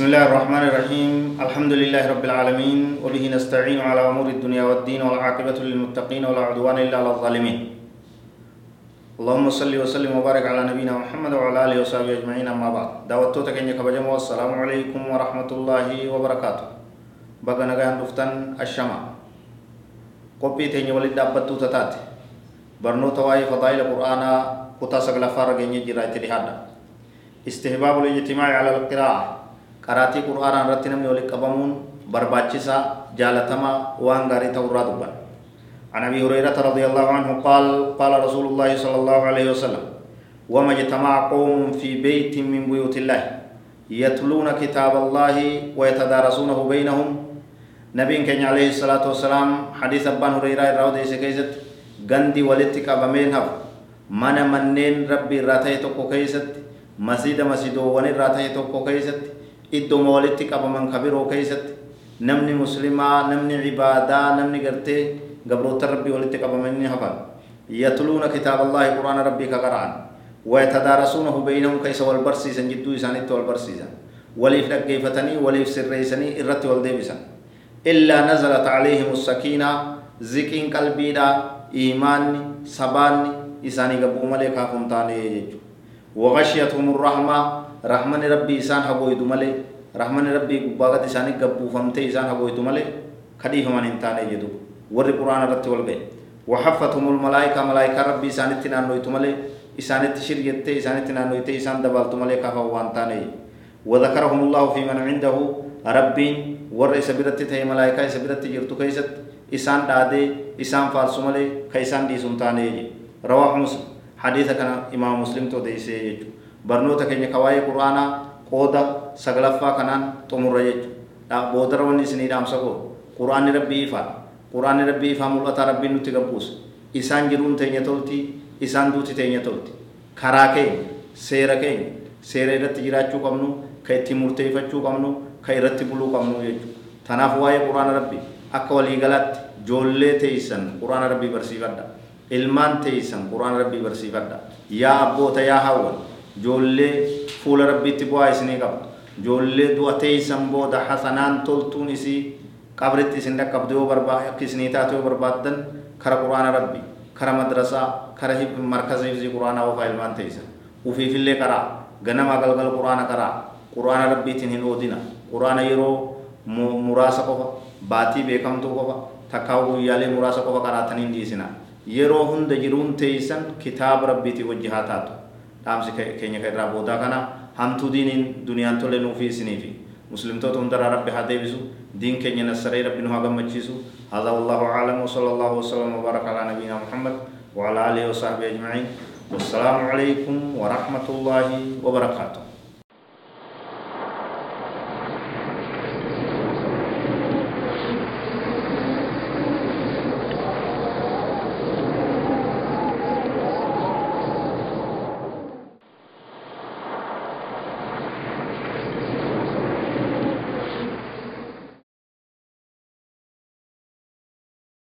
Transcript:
بسم الله الرحمن الرحيم الحمد لله رب العالمين وبه نستعين على أمور الدنيا والدين والعاقبة للمتقين ولا عدوان إلا على الظالمين اللهم صل وسلم وبارك على نبينا محمد وعلى آله وصحبه أجمعين أما بعد دعوتك إنك كبجم والسلام عليكم ورحمة الله وبركاته بقى نغان دفتن الشمع قبي تيني ولد دابتو تتات برنو تواي فضائل القرآن كتا سقل فارغ جرائت لهذا استحباب الاجتماع على القراءة qaraatii qur'aanaa irratti namni walitti qabamuun barbaachisaa jaalatamaa waan gaarii ta'uu irraa dubban عن ابي هريره رضي الله عنه قال قال رسول الله صلى الله عليه وسلم وما اجتمع قوم في بيت من بيوت الله يتلون كتاب الله ويتدارسونه بينهم نبي كان عليه الصلاه والسلام حديث ابان هريره راودي سكيزت غندي ولتك ابمين هف من منين ربي راتي توكو كيست مسجد مسجدو وني راتي توكو كيست iddoma walitti qabaman kabiroo keessatti namni muslimaa namni cibaadaa namni gartee gabroota rabbii walitti qabamanii hafan yatluuna kitaaba allaahi quraana rabbii ka qara'an ويتدارسونه بينهم كيس والبرسيسا جدو إسانيت والبرسيسا وليف لقيفتني وليف سريسني إرت والديبسا إلا نزلت عليهم السكينة زكين قلبي دا إيمان سبان إساني قبو ملكا كنتاني وغشيتهم الرحمة. rabbii isaan haboydu malee rahmani rabbii gubbaa gad isaanii gabbuufamtee isaan haboydu malee kadhiifaman hin taane jedhu warri quraana irratti wal ga'e وحفتهم الملائكة. ملائكة ربي إسانت نانويت ملي إسانت شريت إسانت نانويت إسان دبالت ملي كفا وانتاني. وذكرهم الله في من عنده. ربي ور إسبرت تهي ملائكة. إسبرت جرتو كيست. إسان دادي. إسان فارسو ملي. كيسان دي سنتاني رواه مسلم. كان إمام مسلم تو ديسي يجو barnoota keenya kawaayee quraanaa qooda saglaffaa kanaan xumurra jechuudha boodara wanni isinii dhaamsa koo quraanni rabbii ifaa quraanni rabbii ifaa mul'ataa rabbiin nutti gabbuusa isaan jiruun teenya tolti isaan duuti teenya tolti karaa keenya seera keenya seera irratti jiraachuu qabnu ka itti murteeffachuu qabnu ka irratti buluu qabnu jechuudha tanaaf waa'ee quraana rabbii akka waliigalaatti joollee teessan quraana rabbii barsiifadha ilmaan teessan quraana rabbii barsiifadha yaa abboota yaa hawwan joollee fuula rabbiitti bu'aa isinii qabdu joollee du'a teeysan booda hasanaan toltuun isii qabritti isin dhaqqabdu yoo barbaade akka isinii taatu yoo barbaaddan kara quraana rabbi kara madrasaa kara markaza hifzii quraanaa ofaa ilmaan teeysan ufiifillee qaraa ganama galgala quraana qaraa quraana rabbiitiin hin oodina quraana yeroo muraasa qofa baatii beekamtuu qofa takkaa guyyaalee muraasa qofa qaraatanii hin dhiisina yeroo hunda jiruun teeysan kitaaba rabbiitii wajji haa taatu dhaamsi keenya irraa boodaa kana hamtuu diiniin duniyaan tolle nuufii isiniifi muslimtoota hundarraa rabbi haa deebisu diin keenya nassaree rabbi nu haa gammachiisu هذا والله أعلم وصلى الله وسلم وبارك على نبينا محمد وعلى آله وصحبه أجمعين والسلام عليكم ورحمة الله وبركاته